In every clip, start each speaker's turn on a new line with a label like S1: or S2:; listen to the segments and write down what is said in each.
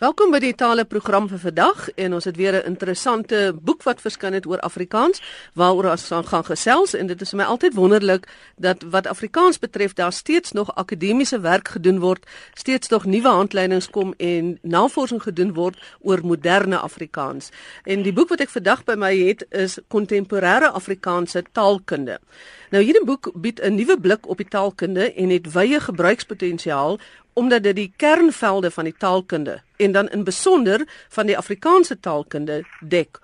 S1: Welkom by die tale program vir vandag en ons het weer 'n interessante boek wat verskyn het oor Afrikaans waaroor ons gaan gesels en dit is vir my altyd wonderlik dat wat Afrikaans betref daar steeds nog akademiese werk gedoen word, steeds nog nuwe handleidings kom en navorsing gedoen word oor moderne Afrikaans. En die boek wat ek vandag by my het is Kontemporêre Afrikaanse Taalkunde. Nou hierdie boek bied 'n nuwe blik op die taalkunde en het wye gebruikspotensiaal omdat dit die kernvelde van die taalkunde en dan in besonder van die Afrikaanse taalkunde dek.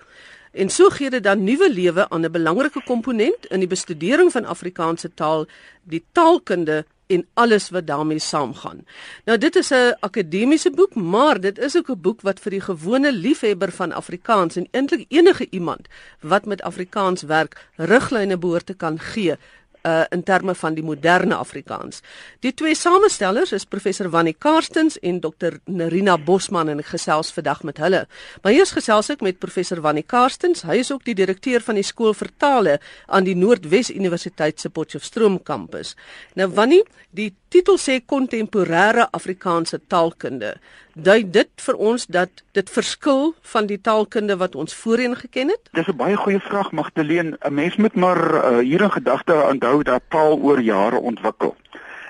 S1: En so gee dit dan nuwe lewe aan 'n belangrike komponent in die bestudering van Afrikaanse taal, die taalkunde en alles wat daarmee saamgaan. Nou dit is 'n akademiese boek, maar dit is ook 'n boek wat vir die gewone liefhebber van Afrikaans en eintlik enige iemand wat met Afrikaans werk, riglyne behoort te kan gee uh, in terme van die moderne Afrikaans. Die twee samestellers is professor Wannie Karstens en dokter Nerina Bosman en gesels vandag met hulle. Maar eers gesels ek met professor Wannie Karstens. Hy is ook die direkteur van die skool vir tale aan die Noordwes Universiteit se Potchefstroom kampus. Nou Wannie, die titel sê kontemporêre Afrikaanse taalkunde. Dui dit vir ons dat dit verskil van die taalkunde wat ons voorheen geken het?
S2: Dis 'n baie goeie vraag Magdalene. 'n Mens moet maar uh, hier in gedagte onthou dat taal oor jare ontwikkel.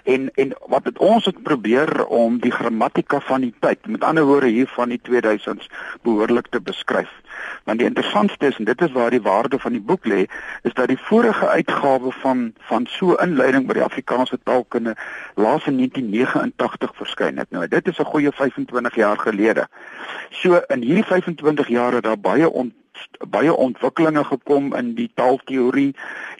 S2: En en wat het ons het probeer om die grammatika van die tyd, met ander woorde hier van die 2000s behoorlik te beskryf. Want die interessantste is en dit is waar die waarde van die boek lê, is dat die vorige uitgawe van van so inleiding by die Afrikaanse taalkunde laas in 1989 verskyn het. Nou dit is 'n goeie 25 jaar gelede. So in hierdie 25 jaar het daar baie ont baie ontwikkelinge gekom in die taalteorie.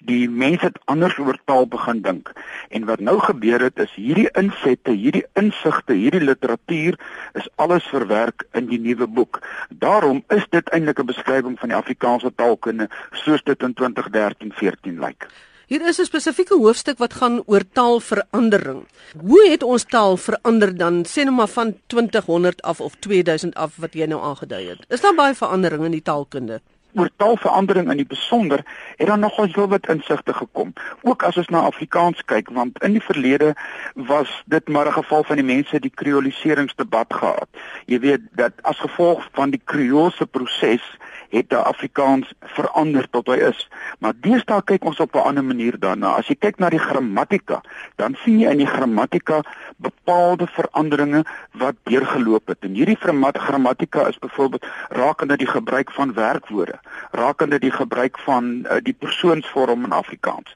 S2: Die mense het anders oor taal begin dink. En wat nou gebeur het is hierdie insette, hierdie insigte, hierdie literatuur is alles verwerk in die nuwe boek. Daarom is dit eintlik 'n beskrywing van die Afrikaanse taalkunde soos dit in 2013-14 lyk.
S1: Hier is 'n spesifieke hoofstuk wat gaan oor taalverandering. Hoe het ons taal verander dan sê nou maar van 2000 af of 2000 af wat jy nou aangedui het? Is daar baie verandering in die taalkunde?
S2: Oor taalverandering in die besonder het dan nogal heel wat insigte gekom. Ook as ons na Afrikaans kyk, want in die verlede was dit maar 'n geval van die mense die kreoliseringsdebat gehad. Jy weet dat as gevolg van die kreoolse proses het die Afrikaans verander tot hy is. Maar deesdae kyk ons op 'n ander manier daarna. As jy kyk na die grammatika, dan sien jy in die grammatika bepaalde veranderinge wat deurgeloop het. En hierdie grammatika is byvoorbeeld rakende die gebruik van werkwoorde, rakende die gebruik van uh, die persoonsvorm in Afrikaans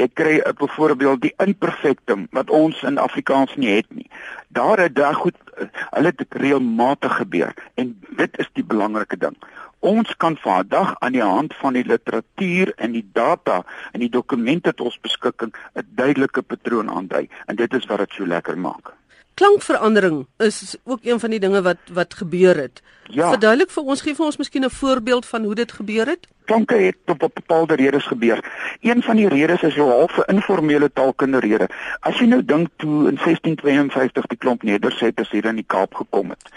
S2: jy kry 'n byvoorbeeld die imperfectum wat ons in Afrikaans nie het nie. Daar het daar goed hulle dit reëlmatig gebeur en dit is die belangrike ding. Ons kan vandag aan die hand van die literatuur en die data en die dokumente tot ons beskikking 'n duidelike patroon aandui en dit is wat dit so lekker maak.
S1: Klankverandering is ook een van die dinge wat wat gebeur het. Ja. Verduidelik vir ons, gee vir ons miskien 'n voorbeeld van hoe dit gebeur het?
S2: Klanke het op 'n bepaalde redes gebeur. Een van die redes is 'n half 'n informele taalkunde rede. As jy nou dink toe in 1652 die klomp nedersetters hier in die Kaap gekom het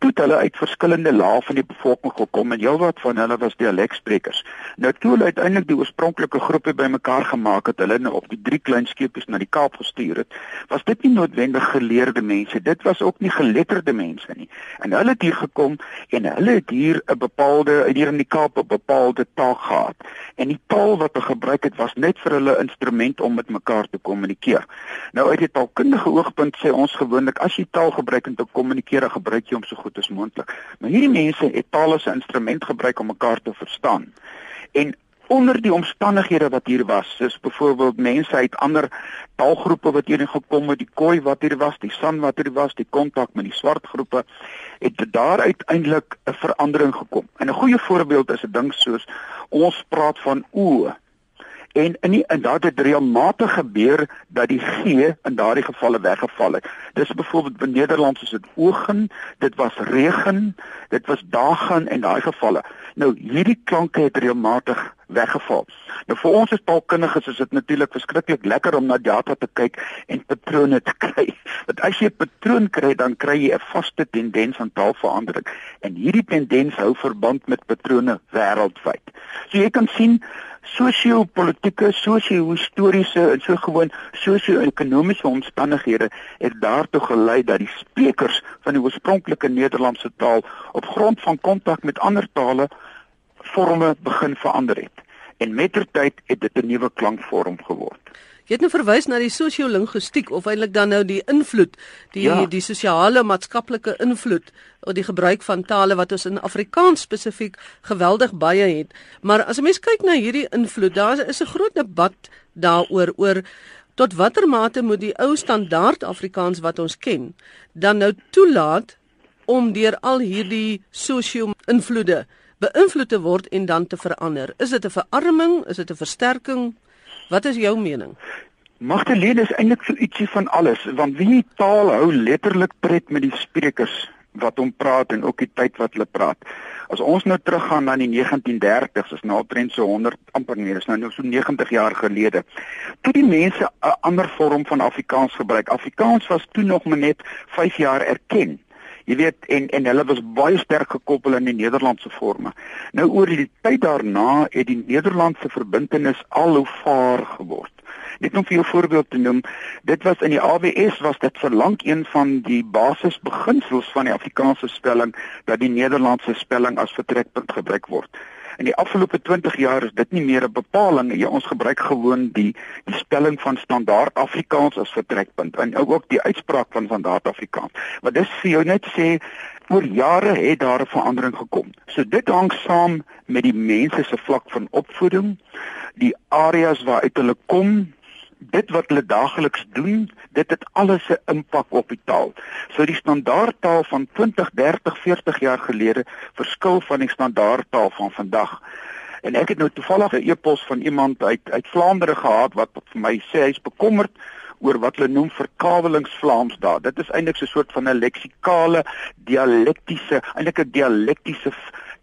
S2: toe hulle uit verskillende lae van die bevolking gekom en heelwat van hulle was dialeksprekers. Nou toe hulle uiteindelik die oorspronklike groepe bymekaar gemaak het, hulle nou op die drie klein skepies na die Kaap gestuur het, was dit nie noodwendig geleerde mense, dit was ook nie geletterde mense nie. En hulle het hier gekom en hulle het hier 'n bepaalde hier in die Kaap 'n bepaalde taal gehad. En die taal wat hulle gebruik het was net vir hulle instrument om met mekaar te kommunikeer. Nou uit die taalkundige oogpunt sê ons gewoonlik as jy taal gebruik om te kommunikeer, gebruik jy hom so goed goed as moontlik. Maar hierdie mense het taal as 'n instrument gebruik om mekaar te verstaan. En onder die omstandighede wat hier was, soos byvoorbeeld mense uit ander taalgroepe wat hier gekom het, die Khoi wat hier was, die San wat hier was, die kontak met die swart groepe, het daar uiteindelik 'n verandering gekom. En 'n goeie voorbeeld is 'n ding soos ons praat van o en in die, en dat het reëlmatig gebeur dat die g in daardie gevalle weggeval het. Dis byvoorbeeld in Nederlands is dit ogen, dit was regen, dit was dagen en daai gevalle. Nou hierdie klanke het reëlmatig weggeval. Nou vir ons as taalkundiges is dit natuurlik verskriklik lekker om na data te kyk en patrone te kry. Want as jy 'n patroon kry, dan kry jy 'n vaste tendens aan taalverandering en hierdie tendens hou verband met patrone wêreldwyd. So jy kan sien sosio-politieke, sosio-historiese en so gewoon sosio-ekonomiese omstandighede het daartoe gelei dat die sprekers van die oorspronklike Nederlandse taal op grond van kontak met ander tale forme begin verander het. En mettertyd het dit 'n nuwe klankvorm geword.
S1: Jy het nou verwys na die sosio-linguistiek of eintlik dan nou die invloed, die ja. die sosiale maatskaplike invloed op die gebruik van tale wat ons in Afrikaans spesifiek geweldig baie het. Maar as 'n mens kyk na hierdie invloed, daar is 'n groot debat daaroor oor tot watter mate moet die ou standaard Afrikaans wat ons ken dan nou toelaat om deur al hierdie sosio-invloede beïnvloed te word en dan te verander. Is dit 'n verarming? Is dit 'n versterking? Wat is jou mening?
S2: Magdalene is eintlik so ietsie van alles, want wie taal hou letterlik pret met die sprekers wat hom praat en ook die tyd wat hulle praat. As ons nou teruggaan na die 1930s, is nou omtrent so 100 amper nee, is nou nog so 90 jaar gelede. Toe die mense 'n ander vorm van Afrikaans gebruik. Afrikaans was toe nog maar net 5 jaar erken. Jy weet en en hulle was baie sterk gekoppel aan die Nederlandse forme. Nou oor die tyd daarna het die Nederlandse verbintenis al hoe vaar geword. Net om vir jou voorbeeld te noem, dit was in die AWS was dit vir lank een van die basisbeginsels van die Afrikaanse spelling dat die Nederlandse spelling as vertrekpunt gebruik word. In die afgelope 20 jaar is dit nie meer 'n bepaling nie. Ja, ons gebruik gewoon die die spelling van standaard Afrikaans as vertrekpunt en ook die uitspraak van standaard Afrikaans. Wat dis vir jou net sê oor jare het daar 'n verandering gekom. So dit hang saam met die mense se vlak van opvoeding, die areas waaruit hulle kom, dit wat hulle daagliks doen, dit het alles 'n impak op die taal. So die standaardtaal van 20, 30, 40 jaar gelede verskil van die standaardtaal van vandag. En ek het nou toevallig 'n e-pos van iemand uit uit Vlaandere gehad wat vir my sê hy's bekommerd oor wat hulle noem verkawelingsvlaams daar. Dit is eintlik so 'n soort van 'n leksikale dialektiese, eintlik 'n dialektiese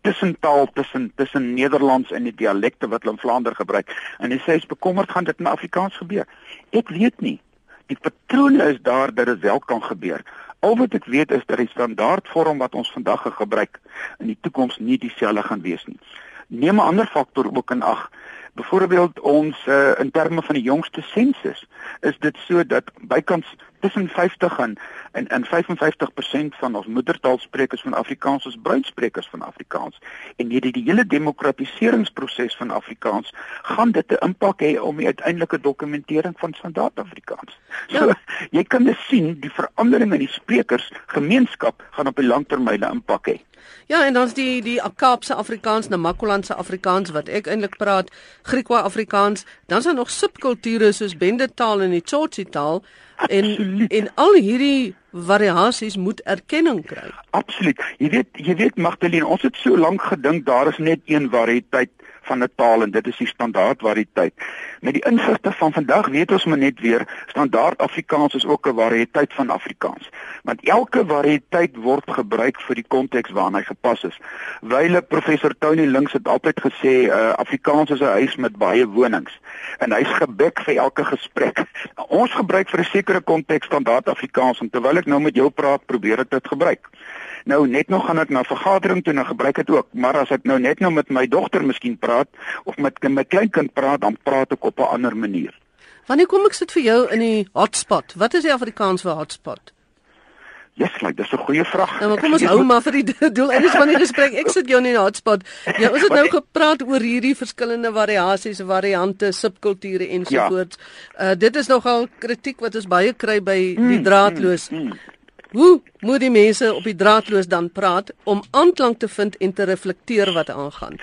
S2: tussentaal tussen tussen Nederlands en die dialekte wat hulle in Vlaandere gebruik. En hy sê hy's bekommerd gaan dit in Afrikaans gebeur. Ek weet nie. Die patrone is daar dat dit wel kan gebeur. Al wat ek weet is dat die standaardvorm wat ons vandag gebruik in die toekoms nie dieselfde gaan wees nie. Neem 'n ander faktor ook in ag. Byvoorbeeld ons uh, in terme van die jongste sensus is dit so dat bykans tussen 50 en en, en 55% van ons moedertaalsprekers van Afrikaans is bruinsprekers van Afrikaans. En hierdie die hele demokratiseringsproses van Afrikaans gaan dit 'n impak hê op die uiteindelike dokumentering van standaard Afrikaans. So ja. jy kan dus sien die verandering in die sprekers gemeenskap gaan op die langtermyn 'n impak hê.
S1: Ja, en dan's die die Kaapse Afrikaans, Namakolandse Afrikaans wat ek eintlik praat, Griekwa Afrikaans, dan's daar nog subkulture soos Bendetaal en die Tsotsi taal en en al hierdie variasies moet erkenning kry.
S2: Absoluut. Jy weet, jy weet Magdalene, ons het so lank gedink daar is net een variëteit van 'n taal en dit is die standaard variëteit. Met die insigte van vandag weet ons maar net weer standaard Afrikaans is ook 'n variëteit van Afrikaans. Want elke variëteit word gebruik vir die konteks waarna hy gepas is. Wyle professor Tony Links het altyd gesê uh, Afrikaans is 'n huis met baie wonings en hy's gebek vir elke gesprek. Ons gebruik vir 'n sekere konteks standaard Afrikaans en terwyl ek nou met jou praat, probeer ek dit gebruik. Nou net nog gaan ek na vergadering toe en gebruik dit ook, maar as ek nou net nou met my dogter miskien praat of met my kleinkind praat, dan praat ek op 'n ander manier.
S1: Wanneer kom ek sit vir jou in die hotspot? Wat is die Afrikaans vir hotspot?
S2: Ja, yes, like, dis 'n goeie vraag.
S1: Nou, kom ons hou maar vir die doeleindes van die gesprek. Ek sit jou in die hotspot. Ja, ons het nou gepraat oor hierdie verskillende variasies, variante, subkulture ensovoorts. Ja. Uh dit is nogal kritiek wat ons baie kry by die mm, draadloos. Mm, mm. Hoe moet die mense op die draadloos dan praat om aanklank te vind en te reflekteer wat aangaan?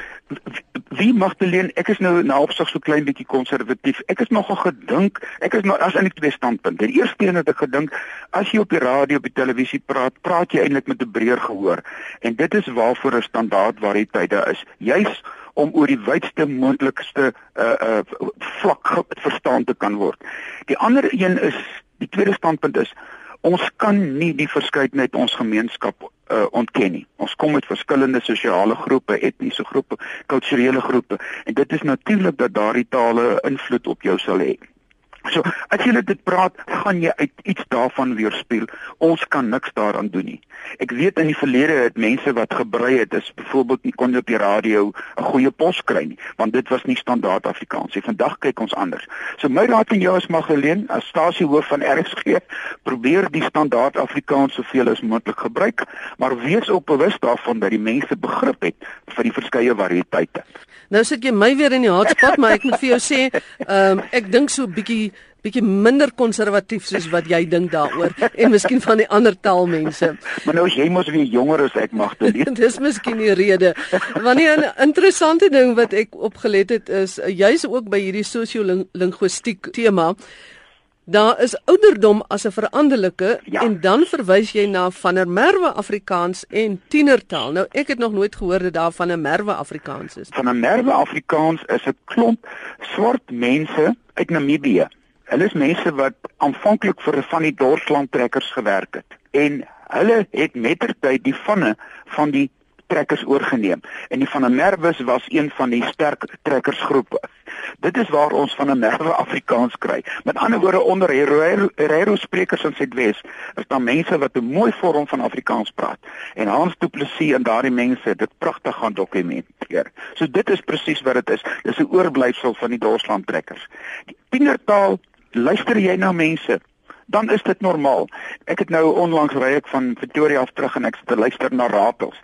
S2: Wie Magdalene, ek is nou na opsig so klein bietjie konservatief. Ek is nogal gedink, ek is nou as eintlik twee standpunte. Die eerste een het ek gedink, as jy op die radio op die televisie praat, praat jy eintlik met 'n breër gehoor. En dit is waarvoor 'n standaard variëteite is. Juis om oor die wydste moontlikste uh uh vlak verstaan te kan word. Die ander een is die tweede standpunt is ons kan nie die verskeidenheid ons gemeenskap uh, ontken nie. Ons kom met verskillende sosiale groepe, etniese groepe, kulturele groepe en dit is natuurlik dat daardie tale invloed op jou sal hê. So as jy dit praat, gaan jy uit iets daarvan weerspieël. Ons kan niks daaraan doen nie. Ek weet in die verlede het mense wat gebrei het, is byvoorbeeld nie kon op die radio 'n goeie pos kry nie, want dit was nie standaard Afrikaans nie. Vandag kyk ons anders. So my raad aan jou is Magdalene, as stasiehoof van RSG, probeer die standaard Afrikaans soveel as moontlik gebruik, maar wees op bewus daarvan dat die mense begrip het vir die verskeie variëteite.
S1: Nou sit jy my weer in die hotspot, maar ek moet vir jou sê, ehm um, ek dink so 'n bietjie bietjie minder konservatief soos wat jy dink daaroor en miskien van die ander taalmense.
S2: Maar nou as jy mos weer jonger as ek mag te lees.
S1: Dis miskien die rede. Want 'n interessante ding wat ek opgelet het is jy's ook by hierdie sosio-linguistiek tema. Daar is ouderdom as 'n veranderlike ja. en dan verwys jy na van der Merwe Afrikaans en tienertaal. Nou ek het nog nooit gehoor dat daar van 'n Merwe Afrikaans is.
S2: Van 'n Merwe Afrikaans is 'n klomp swart mense uit Namibië. Hulle is mense wat aanvanklik vir van die dorslandtrekkers gewerk het en hulle het mettertyd die vanne van die trekkers oorgeneem en die van der Merwe was een van die sterk trekkersgroepe. Dit is waar ons van 'n merwe Afrikaans kry. Met ander woorde onder Herero sprekers in Suidwes is daar mense wat 'n mooi vorm van Afrikaans praat en Hans Du Plessis en daardie mense dit pragtig gaan dokumenteer. So dit is presies wat dit is. Dis 'n oorblyfsel van die Dorsland trekkers. Die tienertaal, luister jy na mense dan is dit normaal. Ek het nou onlangs ry ek van Pretoria af terug en ek sit te luister na ratels.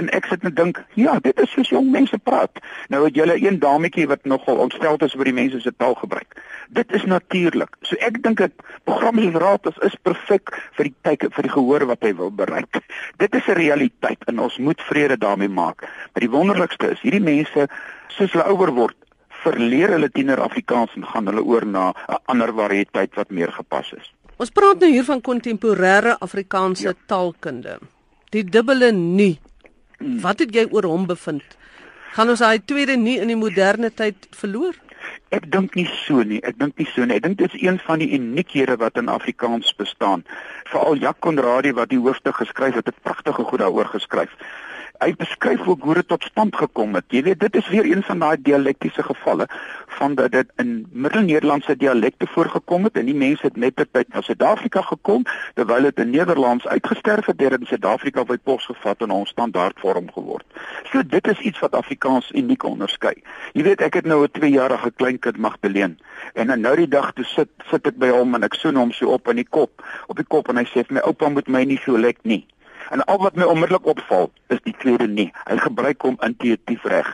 S2: En ek sit en dink, ja, dit is soos jong mense praat. Nou het julle een dametjie wat nogal ontstel is oor die mense se taalgebruik. Dit is natuurlik. So ek dink dit program se ratels is perfek vir die tyd vir die gehoor wat hy wil bereik. Dit is 'n realiteit en ons moet vrede daarmee maak. Maar die wonderlikste is hierdie mense soos hulle ouer word verleer hulle tiener Afrikaans en gaan hulle oor na 'n ander variëteit wat meer gepas is.
S1: Ons praat nou hier van kontemporêre Afrikaanse ja. taalkunde. Die dubbele nie. Hmm. Wat het jy oor hom bevind? Gaan ons daai tweede nie in die moderne tyd verloor?
S2: Ek dink nie so nie. Ek dink nie so nie. Ek dink dit is een van die uniekhede wat in Afrikaans bestaan. Veral Jacques Conradie wat die hoofstuk geskryf het, het pragtige goed daaroor geskryf hy beskryf hoe hoe dit tot stand gekom het. Jy weet, dit is weer een van daai dialektiese gevalle van dat dit in Middel-Nederlandse dialekte voorgekom het en die mense het net tyd na Suid-Afrika gekom terwyl dit in Nederlands uitgesterf het, het in Suid-Afrika by pos gevat en ons standaardvorm geword. So dit is iets wat Afrikaans uniek onderskei. Jy weet, ek het nou 'n 2-jarige kleinkind Magdalene en nou die dag toe sit sit ek by hom en ek soen hom so op in die kop, op die kop en hy sê vir my oupa moet my nie so lek nie. En al wat my onmiddellik opval, is die tweede nie. Hy gebruik hom intuïtief reg.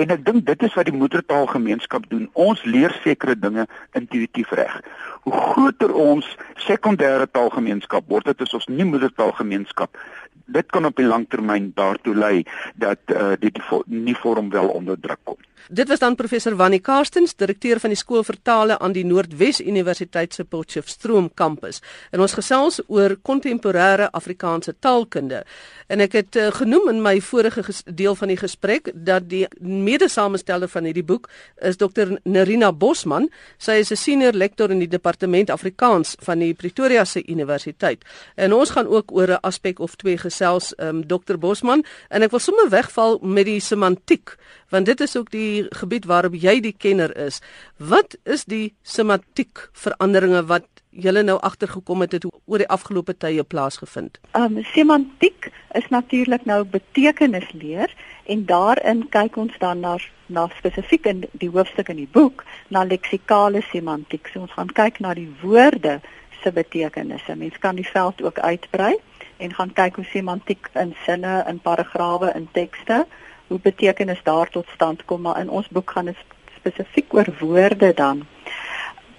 S2: En ek dink dit is wat die moedertaalgemeenskap doen. Ons leer sekere dinge intuïtief reg. Hoe groter ons sekondêre taalgemeenskap word, dit is ons nie moedertaalgemeenskap. Dit kan op die langtermyn daartoe lei dat uh, dit nie vorm wel onder druk kom.
S1: Dit was dan professor Wannie Karstens, direkteur van die skool vir tale aan die Noordwes Universiteit se Potchefstroom kampus. En ons gesels oor kontemporêre Afrikaanse taalkunde. En ek het uh, genoem in my vorige deel van die gesprek dat die mede-samesteller van hierdie boek is Dr Nerina Bosman. Sy is 'n senior lektor in die departement Afrikaans van die Pretoria se Universiteit. En ons gaan ook oor 'n aspek of twee gesels, um, Dr Bosman, en ek wil sommer wegval met die semantiek want dit is ook die gebied waarop jy die kenner is. Wat is die semantiek veranderinge wat julle nou agtergekom het het oor die afgelope tye plaasgevind?
S3: Um semantiek is natuurlik nou betekenisleer en daarin kyk ons dan na na spesifiek in die hoofstuk in die boek na leksikale semantiek. So ons gaan kyk na die woorde se betekenisse. Mens kan die veld ook uitbrei en gaan kyk hoe semantiek in sinne, in paragrawe, in tekste hoe betekenis daar tot stand kom maar in ons boek gaan dit spesifiek oor woorde dan.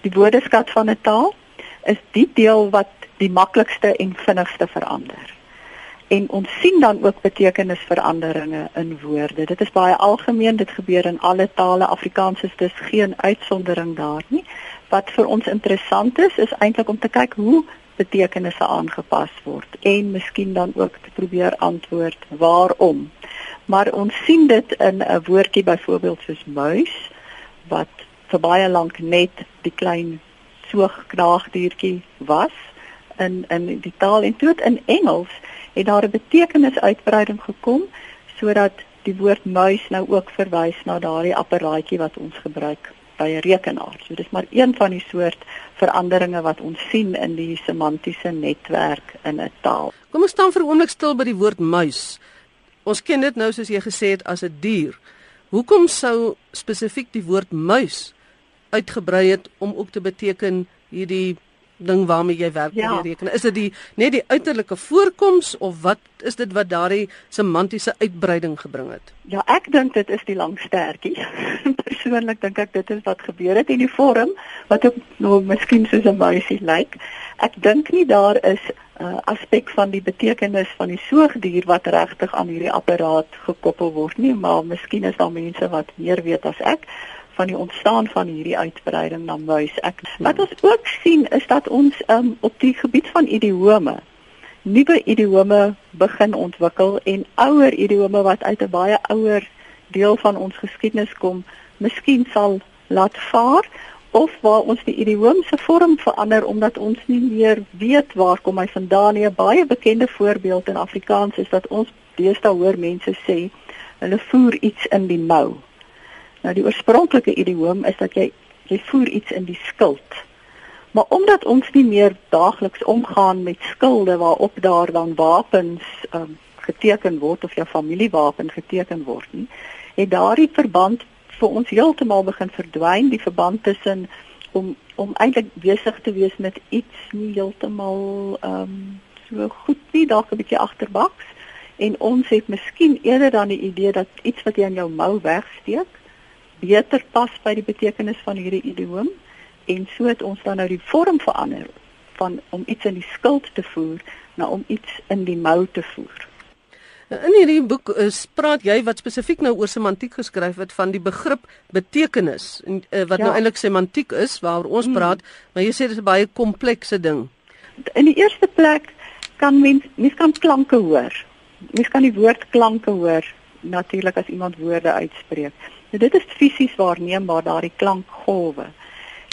S3: Die woordeskat van 'n taal is die deel wat die maklikste en vinnigste verander. En ons sien dan ook betekenisveranderinge in woorde. Dit is baie algemeen, dit gebeur in alle tale. Afrikaans is dus geen uitsondering daar nie. Wat vir ons interessant is, is eintlik om te kyk hoe betekenisse aangepas word en miskien dan ook te probeer antwoord waarom maar ons sien dit in 'n woordjie byvoorbeeld soos muis wat vir baie lank net die klein soogknaagdiertjie was in in die taal en toe in Engels het daar 'n betekenisuitbreiding gekom sodat die woord muis nou ook verwys na daardie apparaatjie wat ons gebruik by 'n rekenaar. So dis maar een van die soort veranderinge wat ons sien in die semantiese netwerk in 'n taal.
S1: Kom ons staan vir 'n oomblik stil by die woord muis. Ons ken dit nou soos jy gesê het as 'n dier. Hoekom sou spesifiek die woord muis uitgebrei het om ook te beteken hierdie ding waarmee jy werk ja. met die rekenaar. Is dit die net die uiterlike voorkoms of wat is dit wat daardie semantiese uitbreiding gebring het?
S3: Ja, ek dink dit is die lang stertjie. Persoonlik dink ek dit is wat gebeur het in die vorm wat ook nou miskien soos 'n muisie lyk. Ek dink nie daar is 'n uh, aspek van die betekenis van die soogdier wat regtig aan hierdie apparaat gekoppel word nie, maar miskien is daar mense wat meer weet as ek van die ontstaan van hierdie uitbreiding na muis. Ek wat ons ook sien is dat ons um, op die gebied van idiome nuwe idiome begin ontwikkel en ouer idiome wat uit 'n baie ouer deel van ons geskiedenis kom, miskien sal laat vaar of waar ons die idioom se vorm verander omdat ons nie meer weet waar kom hy vandaan nie. 'n Baie bekende voorbeeld in Afrikaans is dat ons deesdae hoor mense sê hulle voer iets in die mou. Nou die oorspronklike idioom is dat jy jy voer iets in die skild. Maar omdat ons nie meer daagliks omgaan met skilde waarop daar dan wapens um, geteken word of jou familiewapen geteken word nie, het daardie verband vir ons heeltemal begin verdwyn, die verband tussen om om eintlik besig te wees met iets nie heeltemal ehm um, so goed nie, dalk 'n bietjie agterbaks en ons het miskien eerder dan die idee dat iets wat jy aan jou mou wegsteek beter pas by die betekenis van hierdie idioom en so het ons dan nou die vorm verander van om iets in die skild te voer na om iets in die mou te voer.
S1: In hierdie boek is eh, praat jy wat spesifiek nou oor semantiek geskryf het van die begrip betekenis en uh, wat nou ja. nou eintlik semantiek is waaroor ons hmm. praat, maar jy sê dit is 'n baie komplekse ding.
S3: In die eerste plek kan mens mens kan klanke hoor. Mens kan die woord klanke hoor natuurlik as iemand woorde uitspreek. Nou dit is fisies waarneembaar daardie klankgolwe.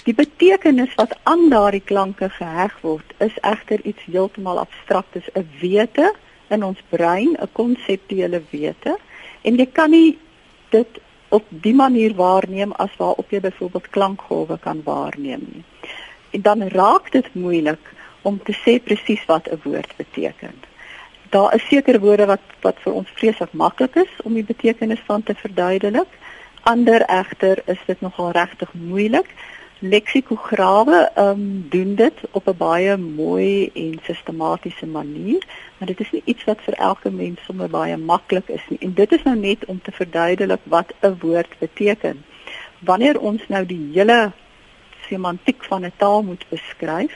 S3: Die betekenis wat aan daardie klanke geheg word, is egter iets heeltemal abstraktes, 'n wete in ons brein, 'n konseptuele wete, en jy kan nie dit op die manier waarneem as waarop jy byvoorbeeld klankgolwe kan waarneem nie. En dan raak dit moeilik om te sê presies wat 'n woord beteken. Daar is sekere woorde wat wat vir ons vreeslik maklik is om die betekenis van te verduidelik ander egter is dit nogal regtig moeilik. Leksikograwe um, doen dit op 'n baie mooi en sistematiese manier, maar dit is nie iets wat vir elke mens sommer baie maklik is nie. En dit is nou net om te verduidelik wat 'n woord beteken. Wanneer ons nou die hele semantiek van 'n taal moet beskryf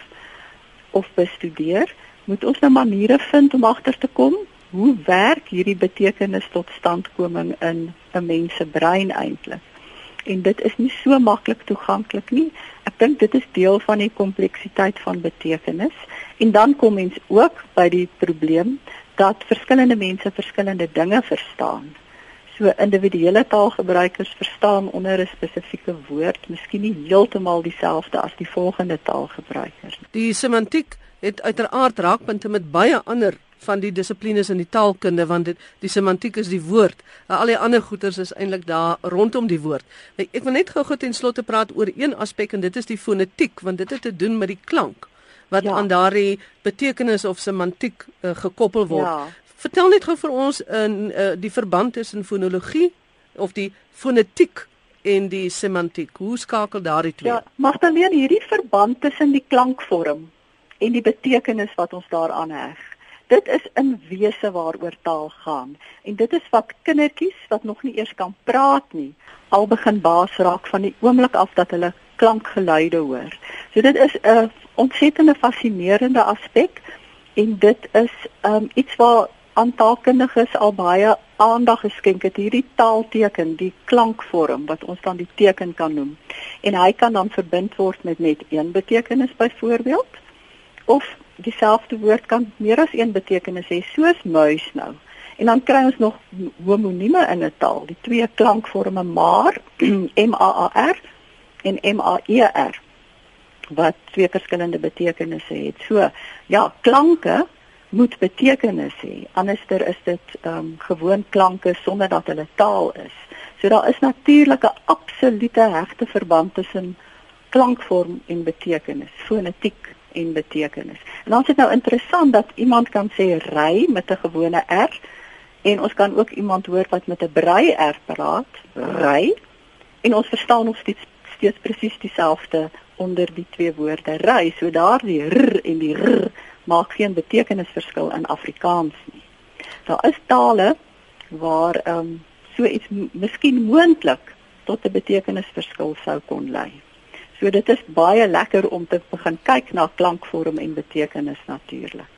S3: of bestudeer, moet ons nou maniere vind om agter te kom hoe werk hierdie betekenis tot standkoming in 'n mens se brein eintlik? En dit is nie so maklik toeganklik nie. Ek dink dit is deel van die kompleksiteit van betekenis. En dan kom mens ook by die probleem dat verskillende mense verskillende dinge verstaan. So individuele taalgebruikers verstaan onder 'n spesifieke woord miskien nie heeltemal dieselfde as die volgende taalgebruikers.
S1: Die semantiek het uiteraard raakpunte met baie ander van die dissiplines in die taalkunde want dit die semantiek is die woord. Al die ander goeters is eintlik daar rondom die woord. Ek wil net gou-gou ten slotte praat oor een aspek en dit is die fonetiek want dit het te doen met die klank wat ja. aan daardie betekenis of semantiek uh, gekoppel word. Ja. Vertel net gou vir ons in uh, die verband tussen fonologie of die fonetiek en die semantiek. Hoe skakel daardie twee? Ja,
S3: Magdalene, hierdie verband tussen die klankvorm en die betekenis wat ons daaraan heg dit is in wese waaroor taal gaan en dit is wat kindertjies wat nog nie eers kan praat nie al begin baas raak van die oomblik af dat hulle klankgeluide hoor. So dit is 'n ontsettende fascinerende aspek en dit is um, iets waar aan taalkundiges al baie aandag geskenk het hierdie taalteken, die klankvorm wat ons dan die teken kan noem. En hy kan dan verbind word met net een betekenis byvoorbeeld of dieselfde woord kan meer as een betekenis hê, soos muis nou. En dan kry ons nog homonieme in 'n taal, die twee klankvorme maar, M A A R en M A E R wat twee verskillende betekenisse het. So, ja, klanke moet betekenis hê. Anderster is dit ehm um, gewoon klanke sonder dat hulle taal is. So daar is natuurlik 'n absolute hegte verband tussen klankvorm en betekenis, fonetiek en betekenis. En dan is dit nou interessant dat iemand kan sê ry met 'n gewone R en ons kan ook iemand hoor wat met 'n brei R praat, ry. En ons verstaan nog steeds steeds presies dieselfde onder die twee woorde ry. So daardie r en die r maak geen betekenisverskil in Afrikaans nie. Daar is tale waar ehm um, so iets miskien moontlik tot 'n betekenisverskil sou kon lei. So dit is baie lekker om te begin kyk na klankvorm en betekenis natuurlik.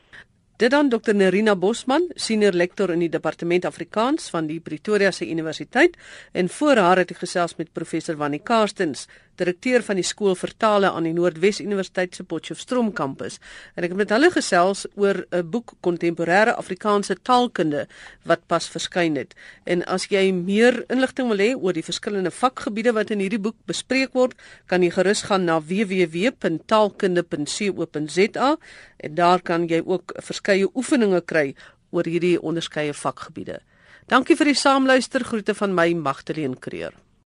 S1: Dit dan Dr Nerina Bosman, senior lektor in die departement Afrikaans van die Pretoria se Universiteit en voor haar het ek gesels met professor Wannie Karstens, direkteur van die skool vertale aan die Noordwes Universiteit se Potchefstroom kampus. En ek het met hulle gesels oor 'n boek kontemporêre Afrikaanse taalkunde wat pas verskyn het. En as jy meer inligting wil hê oor die verskillende vakgebiede wat in hierdie boek bespreek word, kan jy gerus gaan na www.taalkunde.co.za en daar kan jy ook verskeie oefeninge kry oor hierdie onderskeie vakgebiede. Dankie vir die saamluister. Groete van my Magdalene Creer.